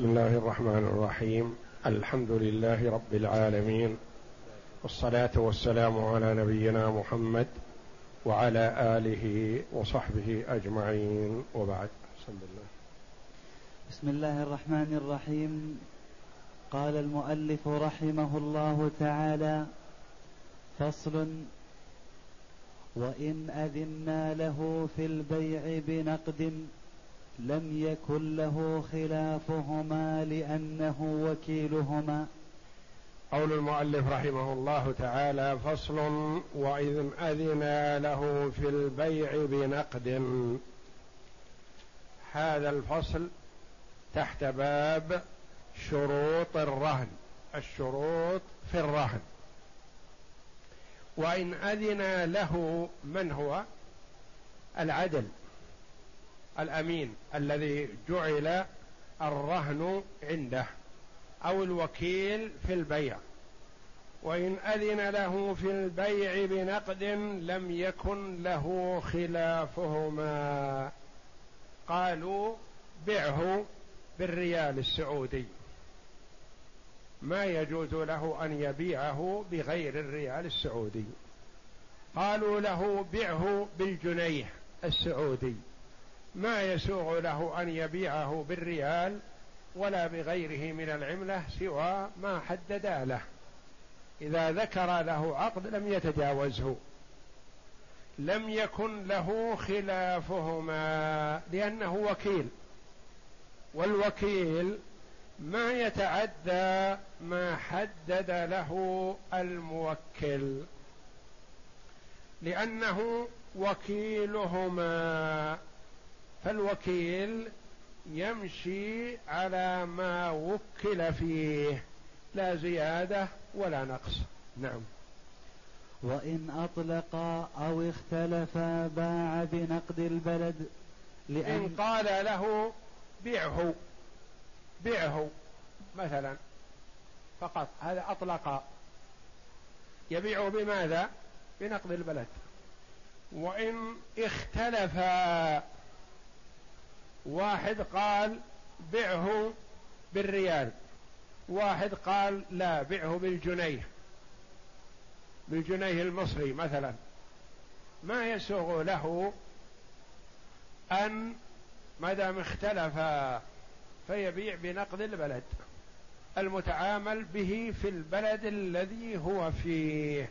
بسم الله الرحمن الرحيم. الحمد لله رب العالمين. والصلاة والسلام على نبينا محمد وعلى آله وصحبه أجمعين. وبعد. بسم الله بسم الله الرحمن الرحيم. قال المؤلف رحمه الله تعالى فصل وإن اذنا له في البيع بنقد لم يكن له خلافهما لأنه وكيلهما. قول المؤلف رحمه الله تعالى فصل وإذ أذن له في البيع بنقد. هذا الفصل تحت باب شروط الرهن الشروط في الرهن. وإن أذن له من هو؟ العدل. الأمين الذي جعل الرهن عنده أو الوكيل في البيع. وإن أذن له في البيع بنقد لم يكن له خلافهما. قالوا بعه بالريال السعودي. ما يجوز له أن يبيعه بغير الريال السعودي. قالوا له بعه بالجنيه السعودي. ما يسوغ له أن يبيعه بالريال ولا بغيره من العملة سوى ما حددا له. إذا ذكر له عقد لم يتجاوزه. لم يكن له خلافهما لأنه وكيل. والوكيل ما يتعدى ما حدد له الموكل. لأنه وكيلهما. فالوكيل يمشي على ما وكل فيه لا زيادة ولا نقص. نعم. وإن أطلق أو اختلف باع بنقد البلد لأن إن قال له بيعه بيعه مثلا فقط هذا أطلق. يبيعه بماذا؟ بنقد البلد. وإن اختلف واحد قال بعه بالريال واحد قال لا بعه بالجنيه بالجنيه المصري مثلا. ما يسوغ له أن ما دام اختلفا فيبيع بنقد البلد المتعامل به في البلد الذي هو فيه.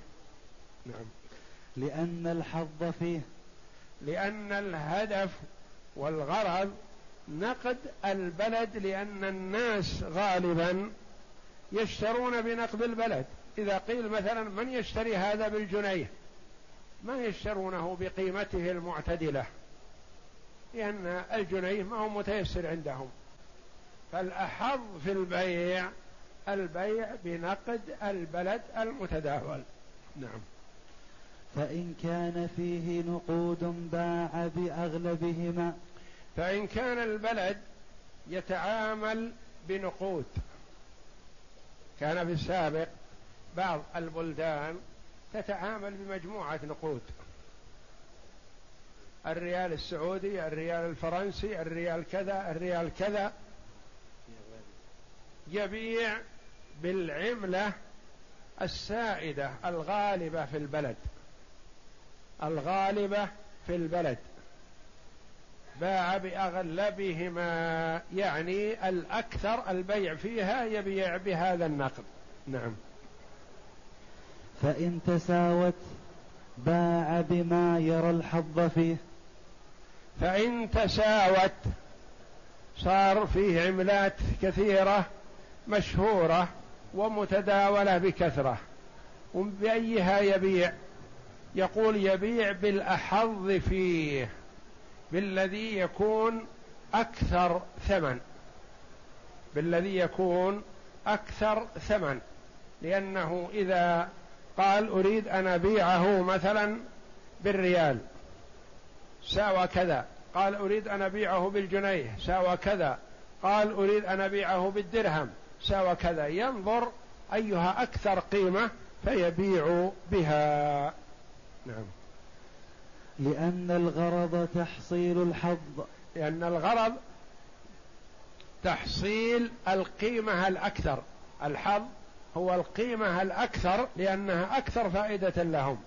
نعم. لأن الحظ فيه. لأن الهدف والغرض نقد البلد لأن الناس غالبا يشترون بنقد البلد. إذا قيل مثلا من يشتري هذا بالجنيه؟ ما يشترونه بقيمته المعتدلة؟ لأن الجنيه ما هو متيسر عندهم. فالأحظ في البيع البيع بنقد البلد المتداول. نعم. فإن كان فيه نقود باع بأغلبهما. فإن كان البلد يتعامل بنقود. كان في السابق بعض البلدان تتعامل بمجموعة نقود. الريال السعودي الريال الفرنسي الريال كذا الريال كذا. يبيع بالعملة السائدة الغالبة في البلد. الغالبة في البلد. باع بأغلبهما يعني الأكثر البيع فيها يبيع بهذا النقد. نعم. فإن تساوت باع بما يرى الحظ فيه. فإن تساوت صار فيه عملات كثيرة مشهورة ومتداولة بكثرة وبأيها يبيع؟ يقول يبيع بالأحظ فيه بالذي يكون أكثر ثمن. بالذي يكون أكثر ثمن. لأنه إذا قال أريد أن أبيعه مثلا بالريال ساوى كذا. قال أريد أن أبيعه بالجنيه ساوى كذا. قال أريد أن أبيعه بالدرهم ساوى كذا. ينظر أيها أكثر قيمة فيبيع بها. نعم. لأن الغرض تحصيل الحظ. لأن الغرض تحصيل القيمة الأكثر. الحظ هو القيمة الأكثر لأنها أكثر فائدة لهم.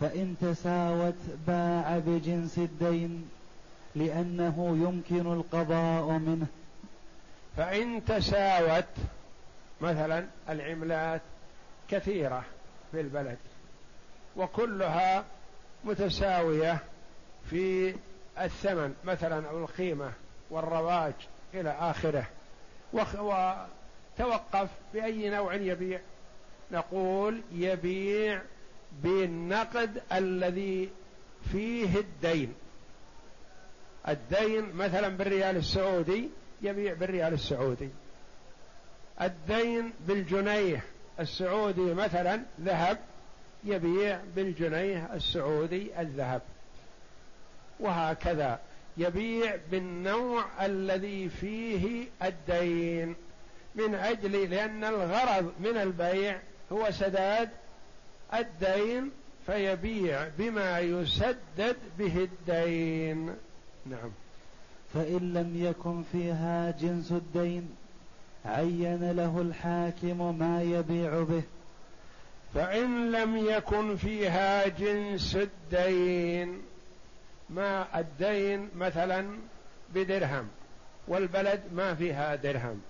فإن تساوت باع بجنس الدين لأنه يمكن القضاء منه. فإن تساوت مثلا العملات كثيرة في البلد. وكلها متساوية في الثمن مثلا أو القيمة والرواج إلى آخره. وتوقف بأي نوع يبيع؟ نقول يبيع بالنقد الذي فيه الدين. الدين مثلا بالريال السعودي يبيع بالريال السعودي. الدين بالجنيه السعودي مثلا ذهب يبيع بالجنيه السعودي الذهب. وهكذا يبيع بالنوع الذي فيه الدين من أجل لأن الغرض من البيع هو سداد الدين فيبيع بما يسدد به الدين. نعم. فإن لم يكن فيها جنس الدين عين له الحاكم ما يبيع به. فإن لم يكن فيها جنس الدين ما الدين مثلا بدرهم والبلد ما فيها درهم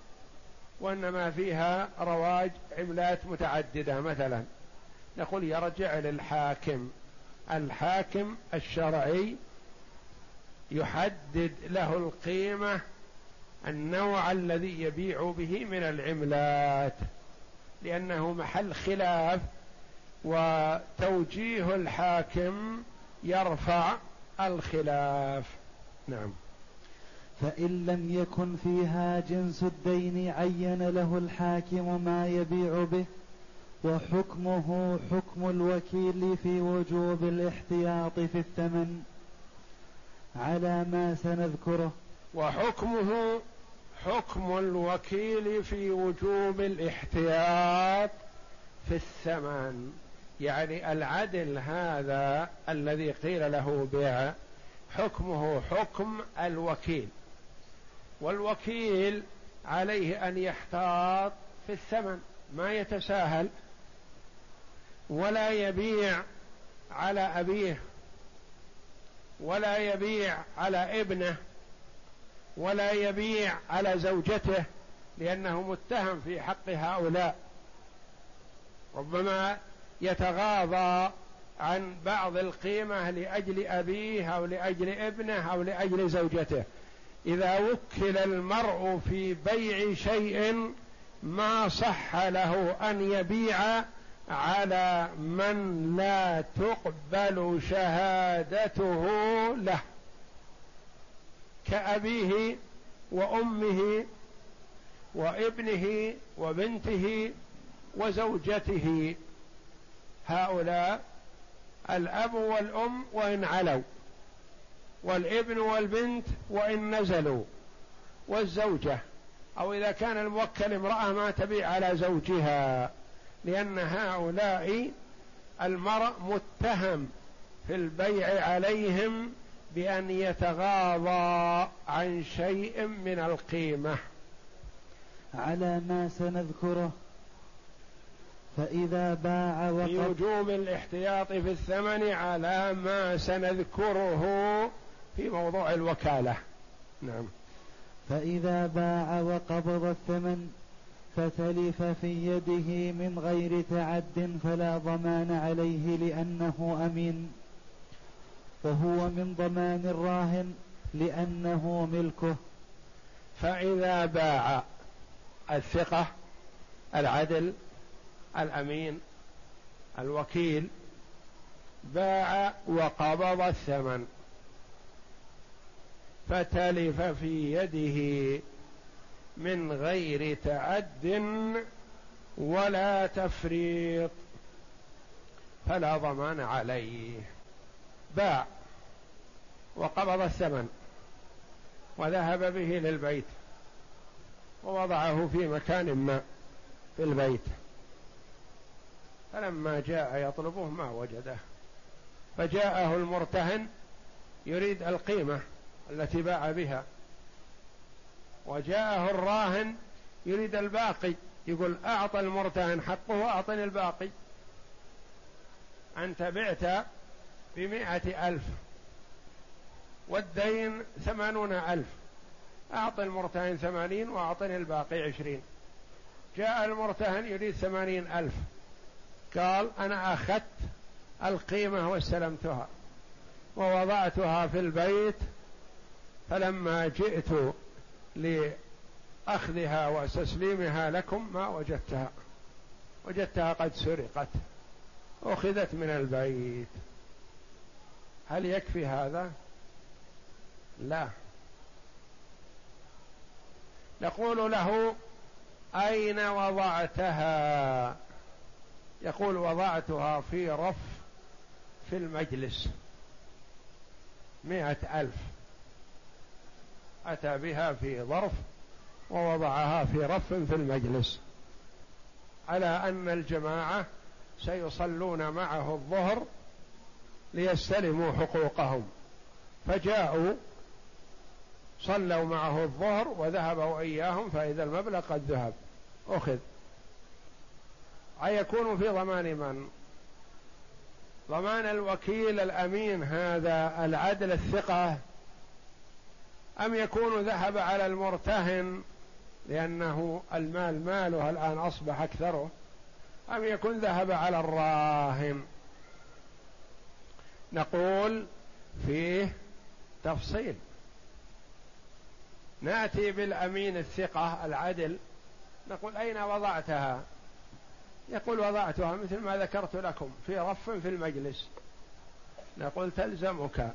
وإنما فيها رواج عملات متعددة مثلا. نقول يرجع للحاكم الحاكم الشرعي يحدد له القيمة النوع الذي يبيع به من العملات. لأنه محل خلاف وتوجيه الحاكم يرفع الخلاف. نعم. فإن لم يكن فيها جنس الدين عين له الحاكم ما يبيع به وحكمه حكم الوكيل في وجوب الاحتياط في الثمن على ما سنذكره. وحكمه حكم الوكيل في وجوب الاحتياط في الثمن. يعني العدل هذا الذي قيل له بيع حكمه حكم الوكيل. والوكيل عليه أن يحتاط في الثمن ما يتساهل ولا يبيع على أبيه ولا يبيع على ابنه ولا يبيع على زوجته لأنه متهم في حق هؤلاء. ربما يتغاضى عن بعض القيمة لأجل أبيه أو لأجل ابنه أو لأجل زوجته. إذا وكل المرء في بيع شيء ما صح له أن يبيع على من لا تقبل شهادته له. كأبيه وأمه وابنه وبنته وزوجته. هؤلاء الأب والأم وإن علوا والابن والبنت وإن نزلوا والزوجة. أو إذا كان الموكل امرأة ما تبيع على زوجها لأن هؤلاء المرء متهم في البيع عليهم بأن يتغاضى عن شيء من القيمة. على ما سنذكره. فإذا باع وقد في وجوب الاحتياط في الثمن على ما سنذكره في موضوع الوكالة. نعم. فإذا باع وقبض الثمن فتلف في يده من غير تعد فلا ضمان عليه لأنه أمين. وهو من ضمان الراهن لأنه ملكه. فإذا باع الثقة العدل الأمين الوكيل باع وقبض الثمن. فتلف في يده من غير تعد ولا تفريط. فلا ضمان عليه. باع وقبض الثمن وذهب به للبيت ووضعه في مكان ما في البيت. فلما جاء يطلبه ما وجده. فجاءه المرتهن يريد القيمة التي باع بها. وجاءه الراهن يريد الباقي. يقول أعط المرتهن حقه وأعطني الباقي. أنت بعت بمائة ألف. والدين ثمانون ألف. أعط المرتهن ثمانين وأعطني الباقي عشرين. جاء المرتهن يريد ثمانين ألف. قال أنا أخذت القيمة واستلمتها ووضعتها في البيت فلما جئت لأخذها وتسليمها لكم ما وجدتها. وجدتها قد سرقت. أخذت من البيت. هل يكفي هذا؟ لا. نقول له أين وضعتها؟ يقول وضعتها في رف في المجلس. مئة ألف. أتى بها في ظرف ووضعها في رف في المجلس. على أن الجماعة سيصلون معه الظهر ليستلموا حقوقهم. فجاءوا صلوا معه الظهر وذهبوا إياهم فإذا المبلغ قد ذهب. أخذ. أيكون في ضمان من؟ ضمان الوكيل الأمين هذا العدل الثقة. أم يكون ذهب على المرتهن لأنه المال ماله الآن أصبح أكثره؟ أم يكون ذهب على الراهن؟ نقول فيه تفصيل. نأتي بالأمين الثقة العدل. نقول أين وضعتها؟ يقول وضعتها مثل ما ذكرت لكم في رف في المجلس. نقول تلزمك.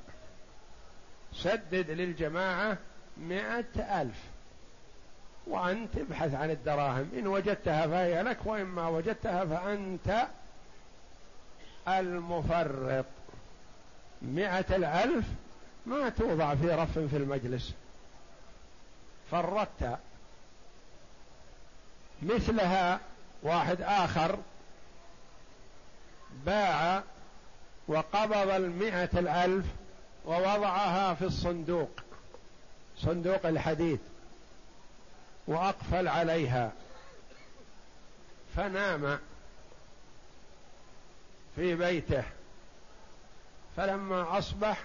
سدد للجماعة مئة ألف. وأنت ابحث عن الدراهم. إن وجدتها فهي لك وإن ما وجدتها فأنت المفرط. مئة الألف ما توضع في رف في المجلس. فرطت. مثلها واحد آخر. باع وقبض المئة الألف ووضعها في الصندوق. صندوق الحديد. وأقفل عليها. فنام في بيته. فلما أصبح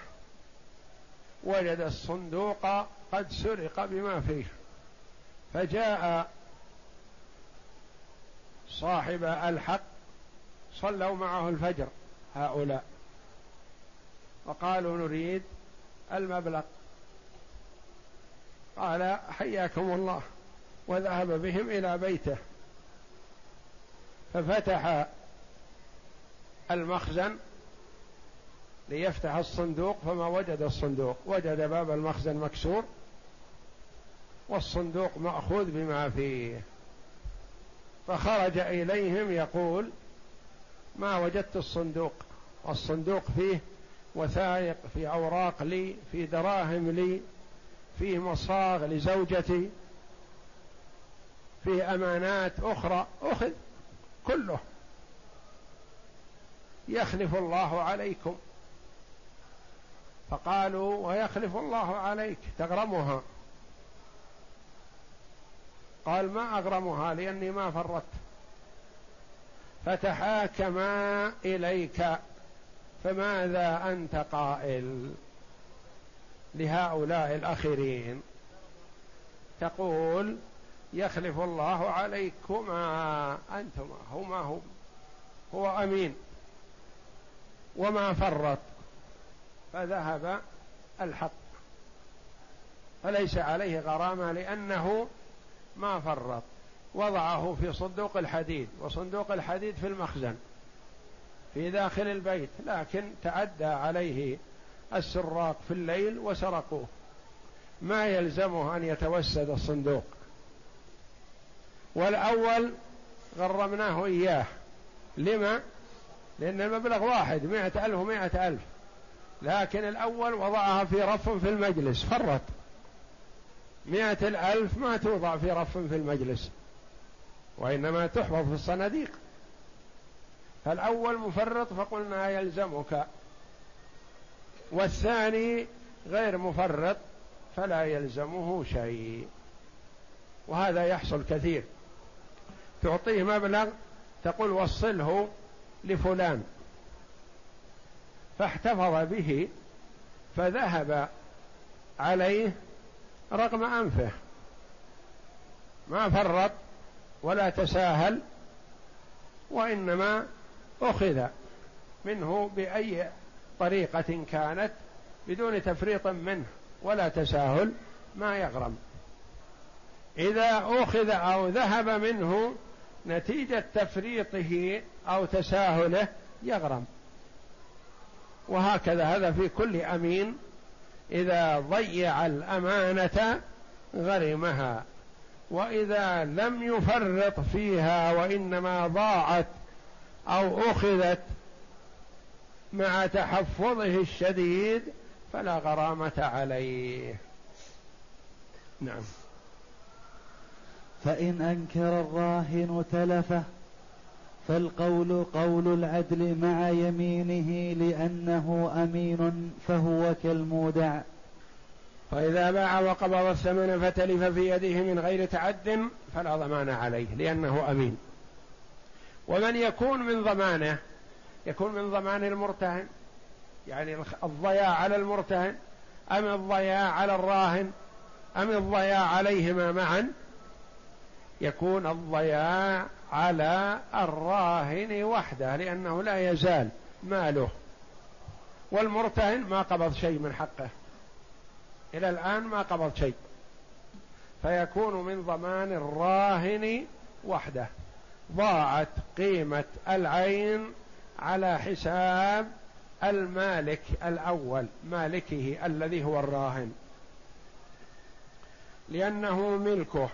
وجد الصندوق قد سرق بما فيه فجاء صاحب الحق صلوا معه الفجر هؤلاء وقالوا نريد المبلغ. قال حياكم الله وذهب بهم إلى بيته ففتح المخزن ليفتح الصندوق فما وجد الصندوق. وجد باب المخزن مكسور والصندوق مأخوذ بما فيه. فخرج إليهم يقول ما وجدت الصندوق؟ والصندوق فيه وثائق في أوراق لي في دراهم لي فيه مصاغ لزوجتي فيه أمانات أخرى. أخذ كله. يخلف الله عليكم. فقالوا ويخلف الله عليك تغرمها. قال ما أغرمها؟ لأني ما فرطت. فتحاكما إليك فماذا أنت قائل لهؤلاء الأخرين؟ تقول يخلف الله عليكما أنتما هما هو هو أمين. وما فرط. فذهب الحق. فليس عليه غرامة لأنه ما فرط. وضعه في صندوق الحديد وصندوق الحديد في المخزن في داخل البيت لكن تعدى عليه السراق في الليل وسرقوه. ما يلزمه أن يتوسد الصندوق. والأول غرمناه إياه. لما؟ لأن المبلغ واحد مائة ألف ومائة ألف. لكن الأول وضعها في رف في المجلس فرط. مئة الألف ما توضع في رف في المجلس وإنما تحفظ في الصناديق. فالأول مفرط فقلنا يلزمك والثاني غير مفرط فلا يلزمه شيء. وهذا يحصل كثير. تعطيه مبلغ تقول وصله لفلان. فاحتفظ به فذهب عليه رغم أنفه. ما فرط ولا تساهل وإنما أخذ منه بأي طريقة كانت بدون تفريط منه ولا تساهل ما يغرم. إذا أخذ أو ذهب منه نتيجة تفريطه أو تساهله يغرم. وهكذا هذا في كل أمين إذا ضيع الأمانة غرمها وإذا لم يفرط فيها وإنما ضاعت أو أخذت مع تحفظه الشديد فلا غرامة عليه. نعم. فإن أنكر الراهن تلفه فالقول قول العدل مع يمينه لأنه أمين فهو كالمودع. فإذا باع وقبض الثمن فتلف في يده من غير تعد فلا ضمان عليه لأنه أمين. ومن يكون من ضمانه يكون من ضمان المرتهن يعني الضياع على المرتهن أم الضياع على الراهن أم الضياع عليهما معا يكون الضياع على الراهن وحده لأنه لا يزال ماله. والمرتهن ما قبض شيء من حقه. إلى الآن ما قبض شيء. فيكون من ضمان الراهن وحده. ضاعت قيمة العين على حساب المالك الأول مالكه الذي هو الراهن. لأنه ملكه.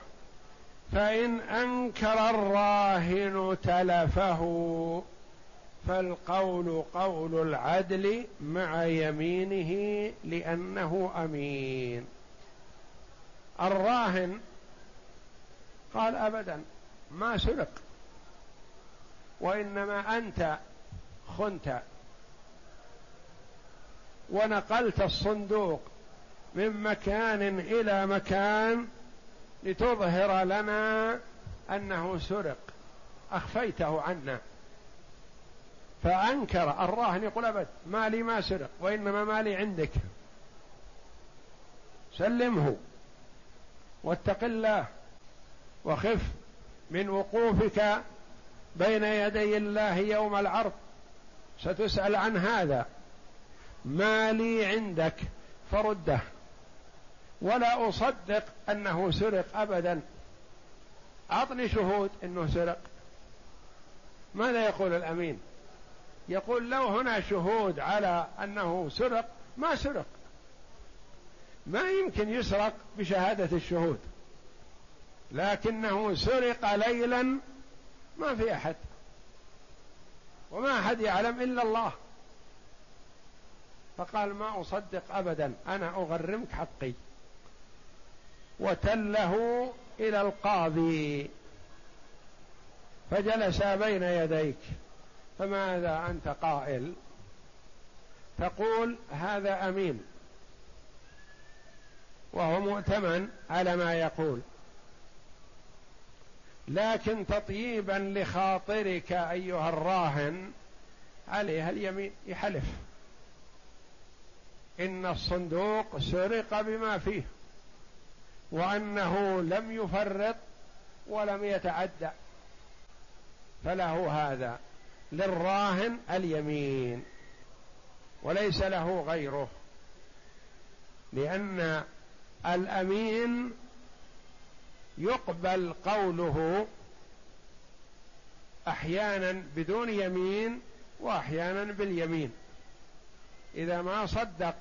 فإن أنكر الراهن تلفه فالقول قول العدل مع يمينه لأنه أمين. الراهن قال أبدا ما سرق وإنما أنت خنت. ونقلت الصندوق من مكان إلى مكان لتظهر لنا أنه سرق. أخفيته عنا. فأنكر الراهن يقول أبد مالي ما سرق وإنما مالي عندك. سلمه. واتق الله. وخف من وقوفك بين يدي الله يوم العرض. ستسأل عن هذا. مالي عندك فرده. ولا أصدق أنه سرق أبدا. أعطني شهود أنه سرق. ماذا يقول الأمين؟ يقول لو هنا شهود على أنه سرق ما سرق. ما يمكن يسرق بشهادة الشهود. لكنه سرق ليلا ما في أحد. وما أحد يعلم إلا الله. فقال ما أصدق ابدا أنا أغرمك حقي. وتله إلى القاضي. فجلس بين يديك. فماذا أنت قائل؟ تقول هذا أمين. وهو مؤتمن على ما يقول. لكن تطييبا لخاطرك أيها الراهن عليها اليمين. يحلف. إن الصندوق سرق بما فيه. وأنه لم يفرط ولم يتعدى. فله هذا للراهن اليمين وليس له غيره لأن الأمين يقبل قوله أحيانا بدون يمين وأحيانا باليمين. إذا ما صدق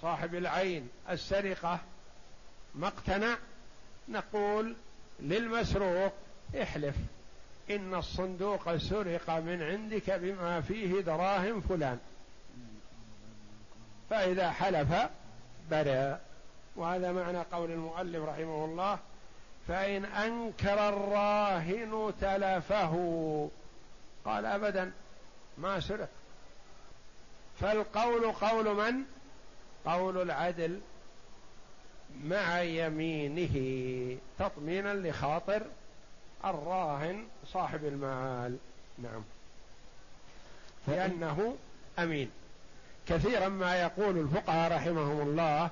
صاحب العين السرقة ما اقتنع نقول للمسروق احلف إن الصندوق سرق من عندك بما فيه دراهم فلان. فإذا حلف برا وهذا معنى قول المؤلف رحمه الله فإن أنكر الراهن تلفه. قال أبدا ما سرق. فالقول قول من؟ قول العدل. مع يمينه تطمينا لخاطر الراهن صاحب المآل. نعم. لأنه أمين. كثيرا ما يقول الفقهاء رحمهم الله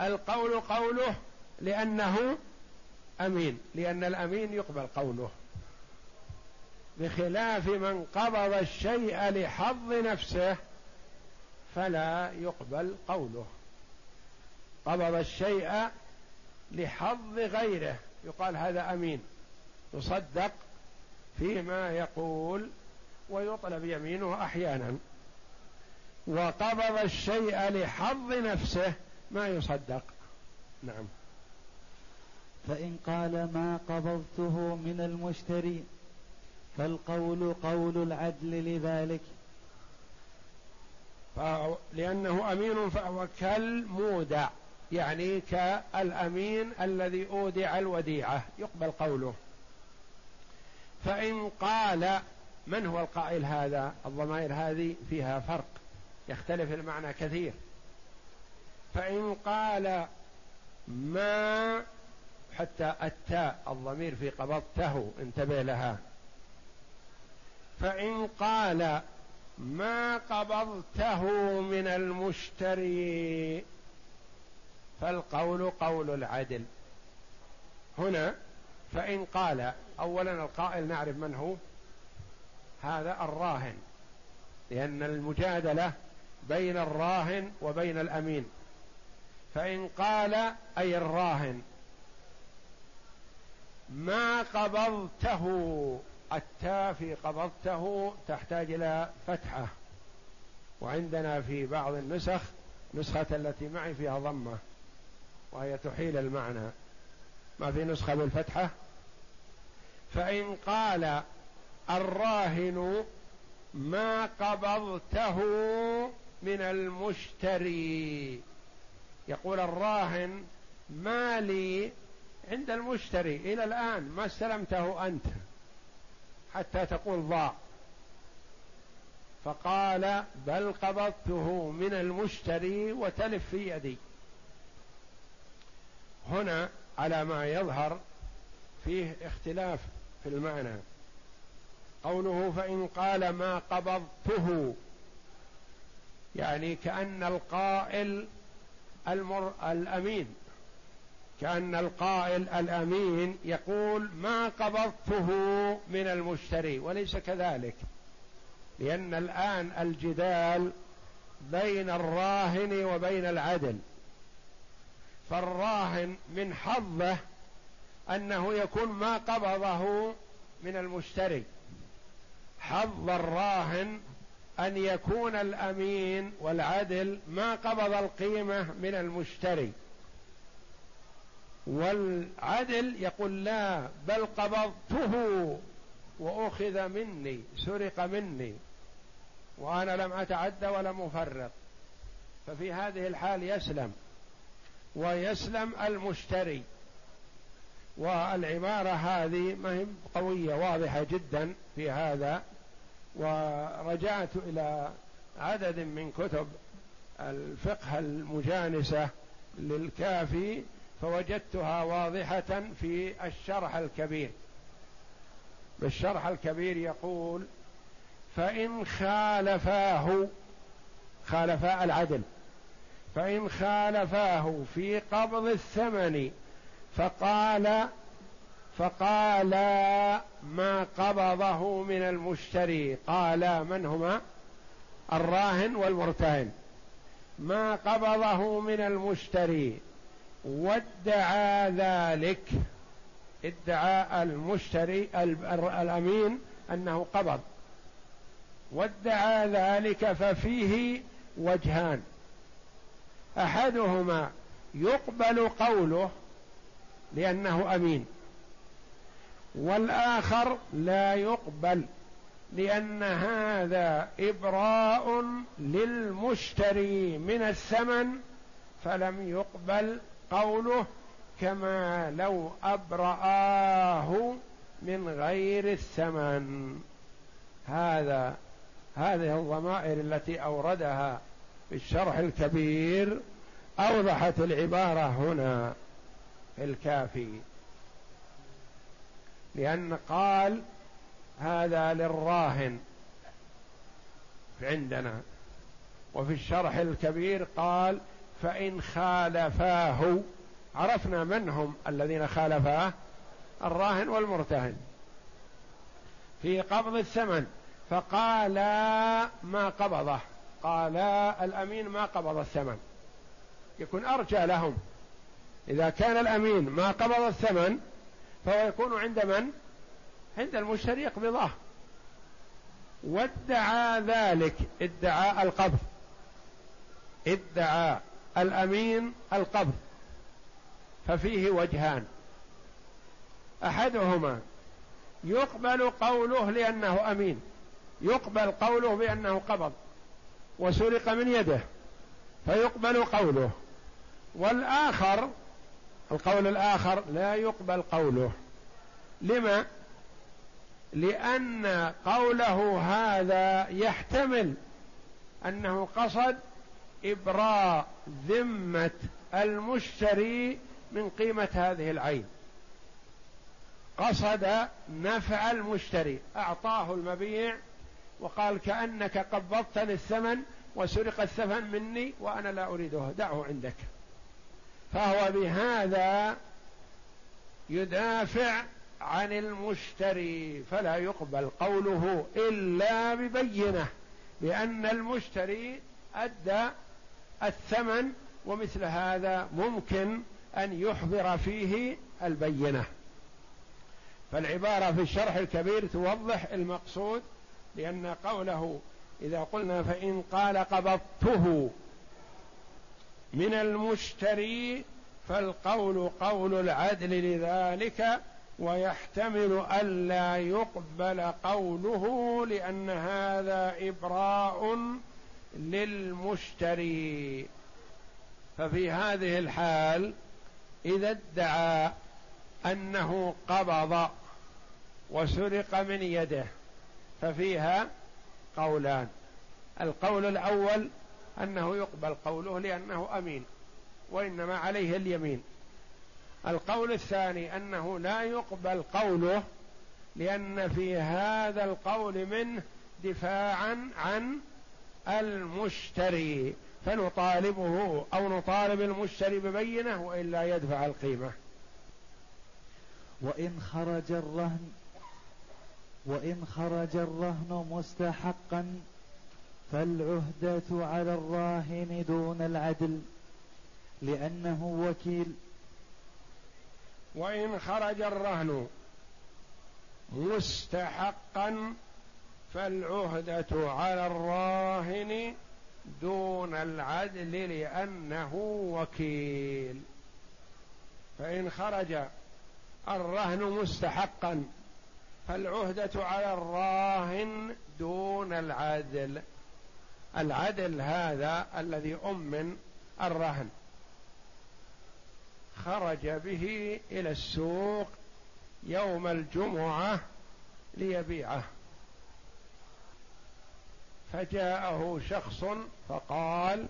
القول قوله لأنه أمين لأن الأمين يقبل قوله. بخلاف من قبض الشيء لحظ نفسه فلا يقبل قوله. قبض الشيء لحظ غيره. يقال هذا أمين. يصدق فيما يقول ويطلب يمينه أحيانا. وقبض الشيء لحظ نفسه ما يصدق. نعم. فإن قال ما قبضته من المشتري فالقول قول العدل لذلك. لأنه أمين فهو كالمودع. يعني كالأمين الذي أودع الوديعة يقبل قوله. فإن قال من هو القائل هذا؟ الضمائر هذه فيها فرق يختلف المعنى كثير. فإن قال ما حتى التاء الضمير في قبضته انتبه لها. فإن قال ما قبضته من المشتري فالقول قول العدل. هنا فإن قال أولا القائل نعرف من هو؟ هذا الراهن لأن المجادلة بين الراهن وبين الأمين. فإن قال أي الراهن ما قبضته التاء في قبضته تحتاج إلى فتحة. وعندنا في بعض النسخ نسخة التي معي فيها ضمة. وهي تحيل المعنى. ما في نسخة بالفتحة فإن قال الراهن ما قبضته من المشتري. يقول الراهن مالي عند المشتري. إلى الآن ما استلمته أنت. حتى تقول ضاع. فقال بل قبضته من المشتري وتلف في يدي. هنا على ما يظهر فيه اختلاف في المعنى. قوله فإن قال ما قبضته يعني كأن القائل المر الأمين كأن القائل الأمين يقول ما قبضته من المشتري وليس كذلك لأن الآن الجدال بين الراهن وبين العدل. فالراهن من حظه أنه يكون ما قبضه من المشتري. حظ الراهن أن يكون الأمين والعدل ما قبض القيمة من المشتري. والعدل يقول لا بل قبضته وأخذ مني سرق مني وأنا لم أتعد ولم أفرط. ففي هذه الحال يسلم. ويسلم المشتري. والعباره هذه ما هي قوية واضحة جدا في هذا. ورجعت إلى عدد من كتب الفقه المجانسة للكافي فوجدتها واضحة في الشرح الكبير. بالشرح الكبير يقول فإن خالفاه خالفا العدل. فإن خالفاه في قبض الثمن فقال فقال ما قبضه من المشتري قال من هما؟ الراهن والمرتهن. ما قبضه من المشتري وادعى ذلك. ادعى المشتري الأمين أنه قبض. وادعى ذلك ففيه وجهان. أحدهما يقبل قوله لأنه أمين والآخر لا يقبل لأن هذا إبراء للمشتري من الثمن فلم يقبل قوله كما لو أبرآه من غير الثمن. هذا هذه الضمائر التي أوردها في الشرح الكبير أوضحت العبارة هنا في الكافي. لأن قال هذا للراهن عندنا. وفي الشرح الكبير قال فإن خالفاه عرفنا من هم الذين خالفاه؟ الراهن والمرتهن. في قبض الثمن فقال ما قبضه. قال الأمين ما قبض الثمن. يكون أرجى لهم. إذا كان الأمين ما قبض الثمن فهو يكون عند من؟ عند المشتري يقبضه وادعى ذلك. ادعاء القبض. ادعى الأمين القبض. ففيه وجهان. أحدهما يقبل قوله لأنه أمين. يقبل قوله بأنه قبض. وسرق من يده فيقبل قوله. والآخر القول الآخر لا يقبل قوله. لما؟ لأن قوله هذا يحتمل أنه قصد إبراء ذمة المشتري من قيمة هذه العين. قصد نفع المشتري أعطاه المبيع وقال كأنك قبضتني الثمن وسرق الثمن مني وأنا لا أريده. دعه عندك. فهو بهذا يدافع عن المشتري فلا يقبل قوله إلا ببينة بأن المشتري أدى الثمن ومثل هذا ممكن أن يحضر فيه البينة. فالعبارة في الشرح الكبير توضح المقصود لأن قوله إذا قلنا فإن قال قبضته من المشتري فالقول قول العدل لذلك ويحتمل ألا يقبل قوله لأن هذا إبراء للمشتري. ففي هذه الحال إذا ادعى أنه قبض وسرق من يده ففيها قولان. القول الأول أنه يقبل قوله لأنه أمين وإنما عليه اليمين. القول الثاني أنه لا يقبل قوله لأن في هذا القول منه دفاعا عن المشتري فنطالبه أو نطالب المشتري ببينة وإلا يدفع القيمة. وإن خرج الرهن وإن خرج الرهن مستحقا فالعهدة على الراهن دون العدل لأنه وكيل. وإن خرج الرهن مستحقا فالعهدة على الراهن دون العدل لأنه وكيل. فإن خرج الرهن مستحقا فالعهدة على الراهن دون العدل. العدل هذا الذي أمن الرهن. خرج به إلى السوق يوم الجمعة ليبيعه. فجاءه شخص فقال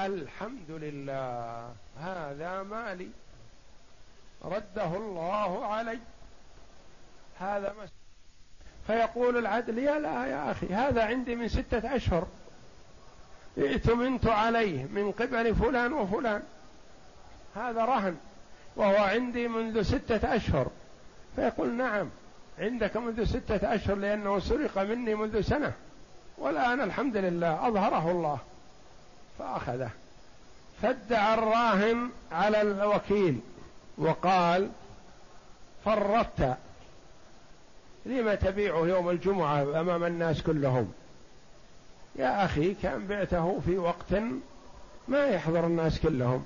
الحمد لله هذا مالي. رده الله علي. هذا مس فيقول العدل يا لا يا أخي هذا عندي من ستة أشهر. ائتمنت عليه من قبل فلان وفلان. هذا رهن وهو عندي منذ ستة أشهر. فيقول نعم عندك منذ ستة أشهر لأنه سرق مني منذ سنة. والآن الحمد لله أظهره الله. فأخذه. فادعى الراهن على الوكيل وقال فرطت لم تبيعه يوم الجمعة أمام الناس كلهم؟ يا أخي كان بعته في وقت ما يحضر الناس كلهم.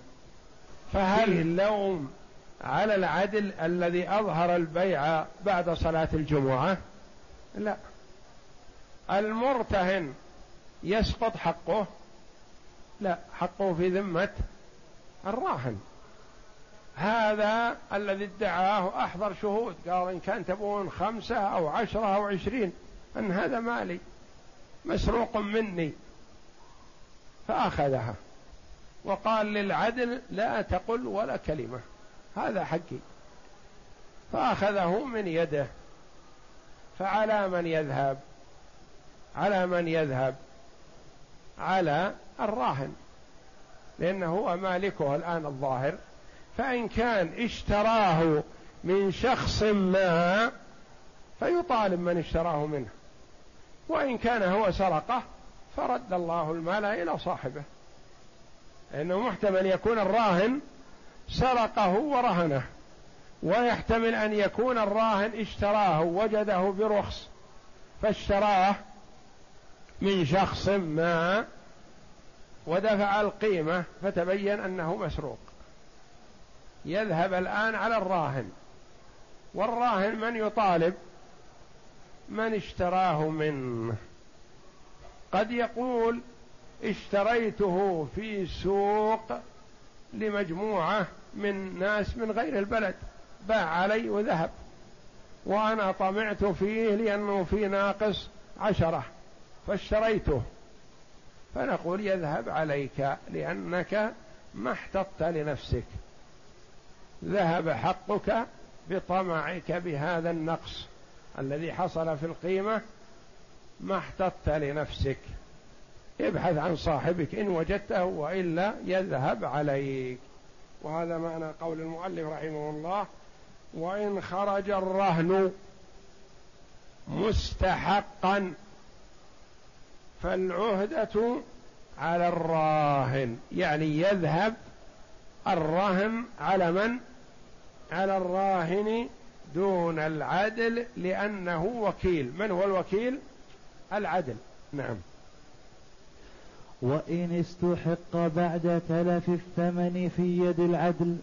فهل اللوم على العدل الذي أظهر البيع بعد صلاة الجمعة؟ لا. المرتهن يسقط حقه؟ لا حقه في ذمة الراهن. هذا الذي ادعاه أحضر شهود. قال إن كان تبون خمسة أو عشرة أو عشرين أن هذا مالي مسروق مني. فأخذها. وقال للعدل لا تقل ولا كلمة. هذا حقي. فأخذه من يده. فعلى من يذهب؟ على من يذهب؟ على الراهن. لأنه هو مالكه الآن الظاهر. فإن كان اشتراه من شخص ما فيطالب من اشتراه منه. وإن كان هو سرقه فرد الله المال إلى صاحبه. لأنه محتمل يكون الراهن سرقه ورهنه. ويحتمل أن يكون الراهن اشتراه وجده برخص فاشتراه من شخص ما ودفع القيمة فتبين أنه مسروق. يذهب الآن على الراهن. والراهن من يطالب؟ من اشتراه منه. قد يقول اشتريته في سوق لمجموعة من ناس من غير البلد. باع علي وذهب. وأنا طمعت فيه لأنه في ناقص عشرة. فاشتريته. فنقول يذهب عليك لأنك ما احتطت لنفسك. ذهب حقك بطمعك بهذا النقص الذي حصل في القيمة ما احتطت لنفسك. ابحث عن صاحبك إن وجدته وإلا يذهب عليك. وهذا معنى قول المؤلف رحمه الله وإن خرج الرهن مستحقا فالعهدة على الراهن يعني يذهب الرهن على من؟ على الراهن دون العدل لأنه وكيل. من هو الوكيل؟ العدل. نعم. وإن استحق بعد تلف الثمن في يد العدل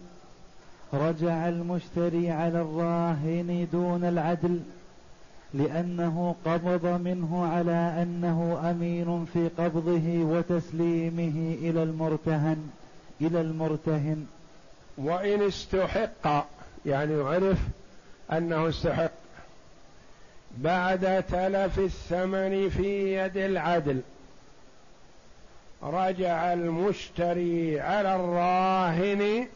رجع المشتري على الراهن دون العدل لأنه قبض منه على أنه أمين في قبضه وتسليمه إلى المرتهن إلى المرتهن. وإن استحق يعني عرف أنه استحق بعد تلف الثمن في يد العدل رجع المشتري على الراهن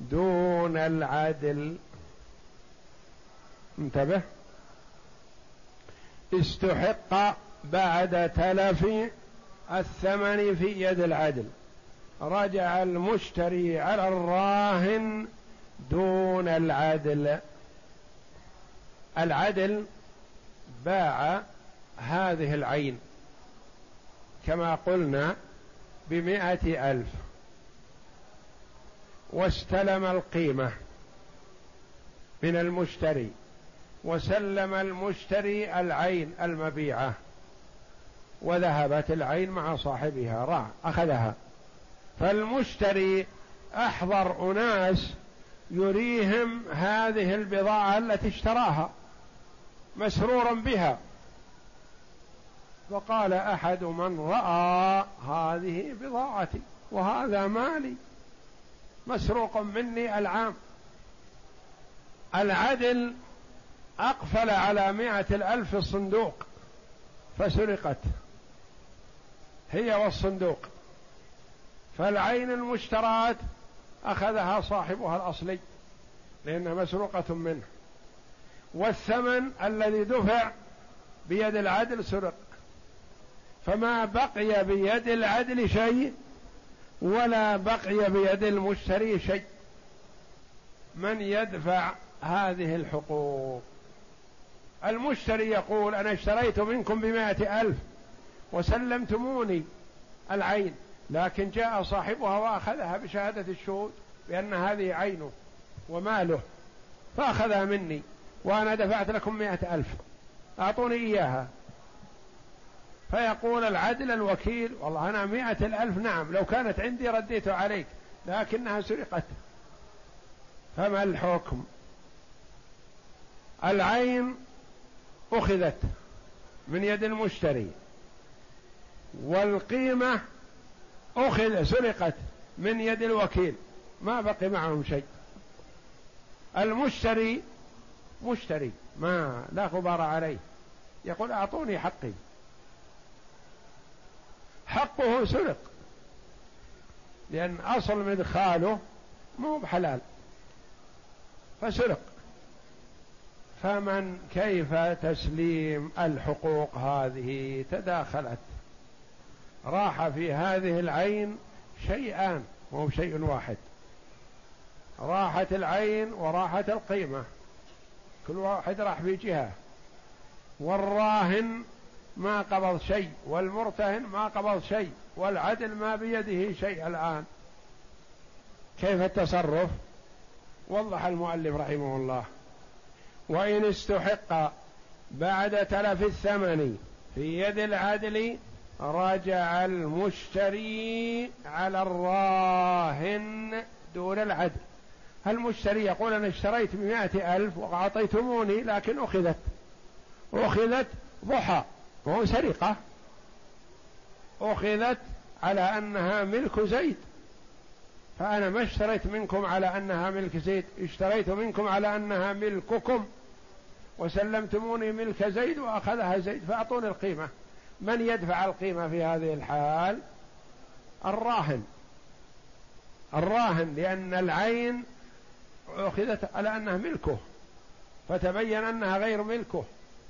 دون العدل. انتبه. استحق بعد تلف الثمن في يد العدل. رجع المشتري على الراهن دون العدل. العدل باع هذه العين كما قلنا بمائة ألف واستلم القيمة من المشتري وسلم المشتري العين المبيعة وذهبت العين مع صاحبها راع أخذها. فالمشتري أحضر أناس يريهم هذه البضاعة التي اشتراها مسرورا بها. فقال أحد من رأى هذه بضاعتي وهذا مالي مسروق مني العام. العدل أقفل على مائة الألف الصندوق فسرقت هي والصندوق. فالعين المشترات أخذها صاحبها الأصلي لأنها مسروقة منه. والثمن الذي دفع بيد العدل سرق. فما بقي بيد العدل شيء ولا بقي بيد المشتري شيء. من يدفع هذه الحقوق؟ المشتري يقول أنا اشتريت منكم بمائة ألف وسلمتموني العين. لكن جاء صاحبها وأخذها بشهادة الشهود بأن هذه عينه وماله فأخذها مني وأنا دفعت لكم مائة ألف أعطوني إياها. فيقول العدل الوكيل والله أنا مائة الألف نعم لو كانت عندي رديت عليك لكنها سرقت. فما الحكم؟ العين أخذت من يد المشتري والقيمة أخذ سرقت من يد الوكيل. ما بقي معهم شيء. المشتري مشتري ما لا غبار عليه. يقول أعطوني حقي. حقه سرق. لأن أصل مدخاله مو بحلال. فسرق. فمن كيف تسليم الحقوق هذه تداخلت. راح في هذه العين شيئان مو شيء واحد. راحت العين وراحت القيمة. كل واحد راح في جهة. والراهن ما قبض شيء والمرتهن ما قبض شيء والعدل ما بيده شيء الآن. كيف التصرف؟ وضح المؤلف رحمه الله. وإن استحق بعد تلف الثمن في يد العدل رجع المشتري على الراهن دون العدل. المشتري يقول أنا اشتريت بمائة ألف وأعطيتموني لكن أخذت. أخذت ضحى. وهو سرقة. أخذت على أنها ملك زيد. فأنا ما اشتريت منكم على أنها ملك زيد اشتريت منكم على أنها ملككم. وسلمتموني ملك زيد وأخذها زيد فأعطوني القيمة. من يدفع القيمة في هذه الحال؟ الراهن. الراهن لأن العين أخذت على أنها ملكه فتبين أنها غير ملكه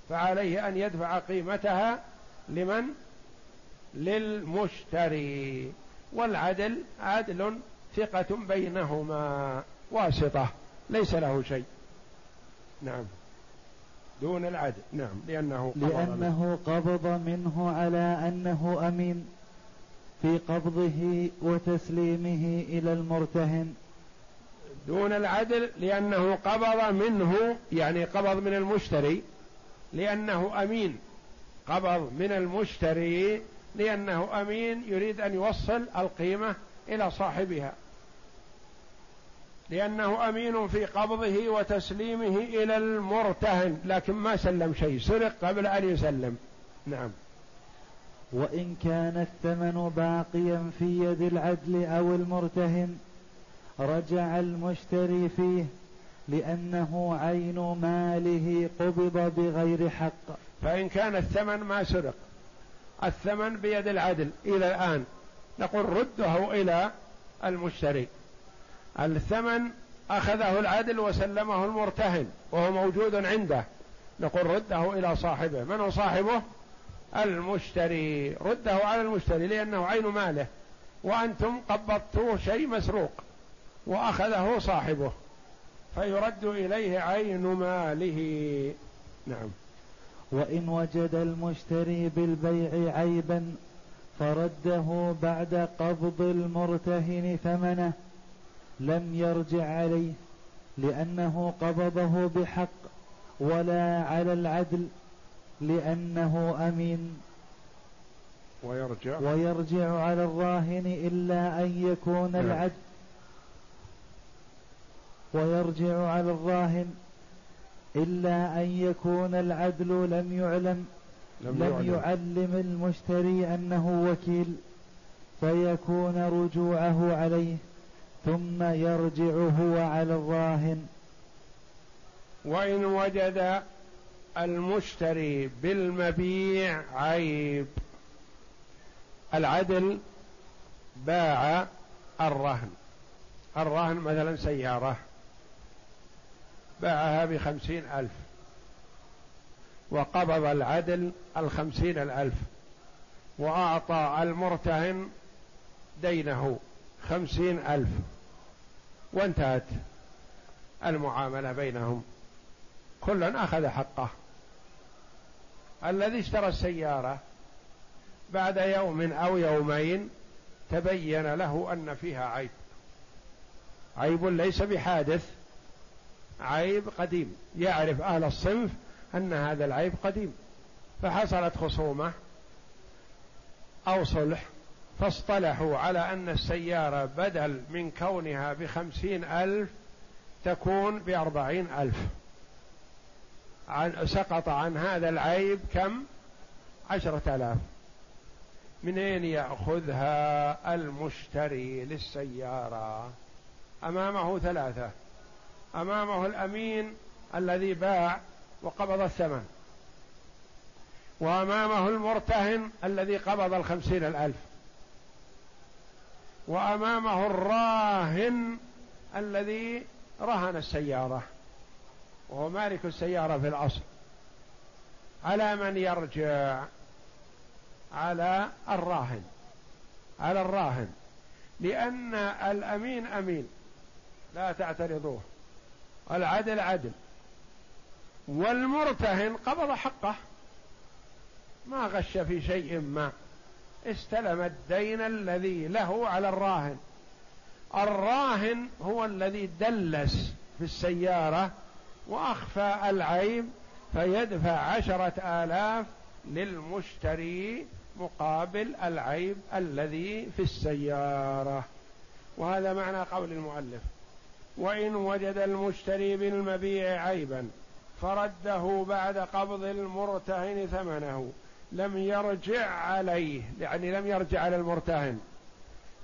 فعليه أن يدفع قيمتها لمن؟ للمشتري. والعدل عدل ثقة بينهما واسطة ليس له شيء. نعم. دون العدل. نعم لأنه قبض لأنه قبض منه على أنه أمين في قبضه وتسليمه إلى المرتهن. دون العدل لأنه قبض منه يعني قبض من المشتري لأنه أمين. قبض من المشتري لأنه أمين يريد أن يوصل القيمة إلى صاحبها. لأنه أمين في قبضه وتسليمه إلى المرتهن لكن ما سلم شيء سرق قبل أن يسلم. نعم. وإن كان الثمن باقيا في يد العدل أو المرتهن رجع المشتري فيه لأنه عين ماله قبض بغير حق. فإن كان الثمن ما سرق. الثمن بيد العدل. إلى الآن نقول رده إلى المشتري. الثمن أخذه العدل وسلمه المرتهن وهو موجود عنده. نقول رده إلى صاحبه. من هو صاحبه؟ المشتري. رده على المشتري لأنه عين ماله. وأنتم قبضتوه شيء مسروق وأخذه صاحبه. فيرد إليه عين ماله. نعم. وإن وجد المشتري بالبيع عيبا فرده بعد قبض المرتهن ثمنه. لم يرجع عليه لأنه قبضه بحق ولا على العدل لأنه أمين. ويرجع. ويرجع على الراهن إلا أن يكون نعم. العدل. ويرجع على الراهن إلا أن يكون العدل لم يعلم. لم, لم يعلم. المشتري أنه وكيل فيكون رجوعه عليه. ثم يرجع هو على الراهن. وإن وجد المشتري بالمبيع عيب. العدل باع الرهن. الرهن مثلا سيارة. باعها بخمسين ألف. وقبض العدل الخمسين الألف. وأعطى المرتهن دينه. خمسين ألف. وانتهت المعاملة بينهم. كل أخذ حقه. الذي اشترى السيارة بعد يوم أو يومين تبين له أن فيها عيب. عيب ليس بحادث. عيب قديم. يعرف أهل الصنف أن هذا العيب قديم. فحصلت خصومة أو صلح. فاصطلحوا على أن السيارة بدل من كونها بخمسين ألف تكون بأربعين ألف. عن سقط عن هذا العيب كم؟ عشرة آلاف. من أين يأخذها المشتري للسيارة؟ أمامه ثلاثة. أمامه الأمين الذي باع وقبض الثمن. وأمامه المرتهن الذي قبض الخمسين الألف. وأمامه الراهن الذي رهن السيارة وهو مالك السيارة في الأصل. على من يرجع؟ على الراهن. على الراهن. لأن الأمين أمين. لا تعترضوه. العدل عدل. والمرتهن قبض حقه. ما غش في شيء ما. استلم الدين الذي له على الراهن. الراهن هو الذي دلس في السيارة وأخفى العيب فيدفع عشرة آلاف للمشتري مقابل العيب الذي في السيارة. وهذا معنى قول المؤلف. وإن وجد المشتري بالمبيع عيبا فرده بعد قبض المرتهن ثمنه. لم يرجع عليه يعني لم يرجع على المرتهن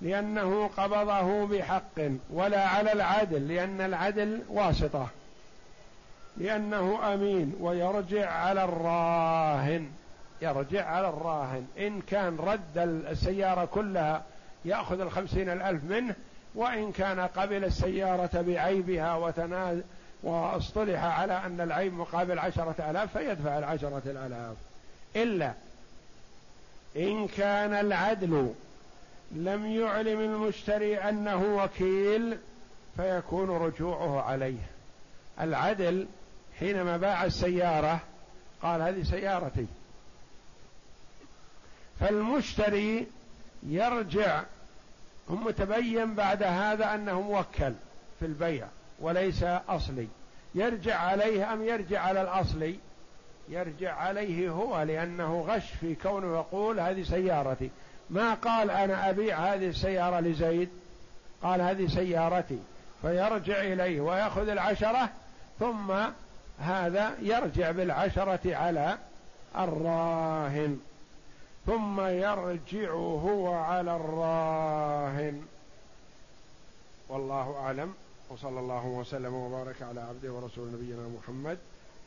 لأنه قبضه بحق ولا على العدل لأن العدل واسطة لأنه أمين ويرجع على الراهن يرجع على الراهن. إن كان رد السيارة كلها يأخذ الخمسين الألف منه وإن كان قبل السيارة بعيبها وتنازل وأصطلح على أن العيب مقابل عشرة آلاف فيدفع العشرة الآلاف. إلا إن كان العدل لم يعلم المشتري أنه وكيل فيكون رجوعه عليه. العدل حينما باع السيارة قال هذه سيارتي. فالمشتري يرجع هم متبين بعد هذا أنه موكل في البيع وليس أصلي. يرجع عليه أم يرجع على الأصلي؟ يرجع عليه هو لأنه غش في كونه يقول هذه سيارتي. ما قال أنا أبيع هذه السيارة لزيد؟ قال هذه سيارتي. فيرجع إليه ويأخذ العشرة ثم هذا يرجع بالعشرة على الراهن. ثم يرجع هو على الراهن. والله أعلم. وصلى الله وسلم وبارك على عبده ورسول نبينا محمد.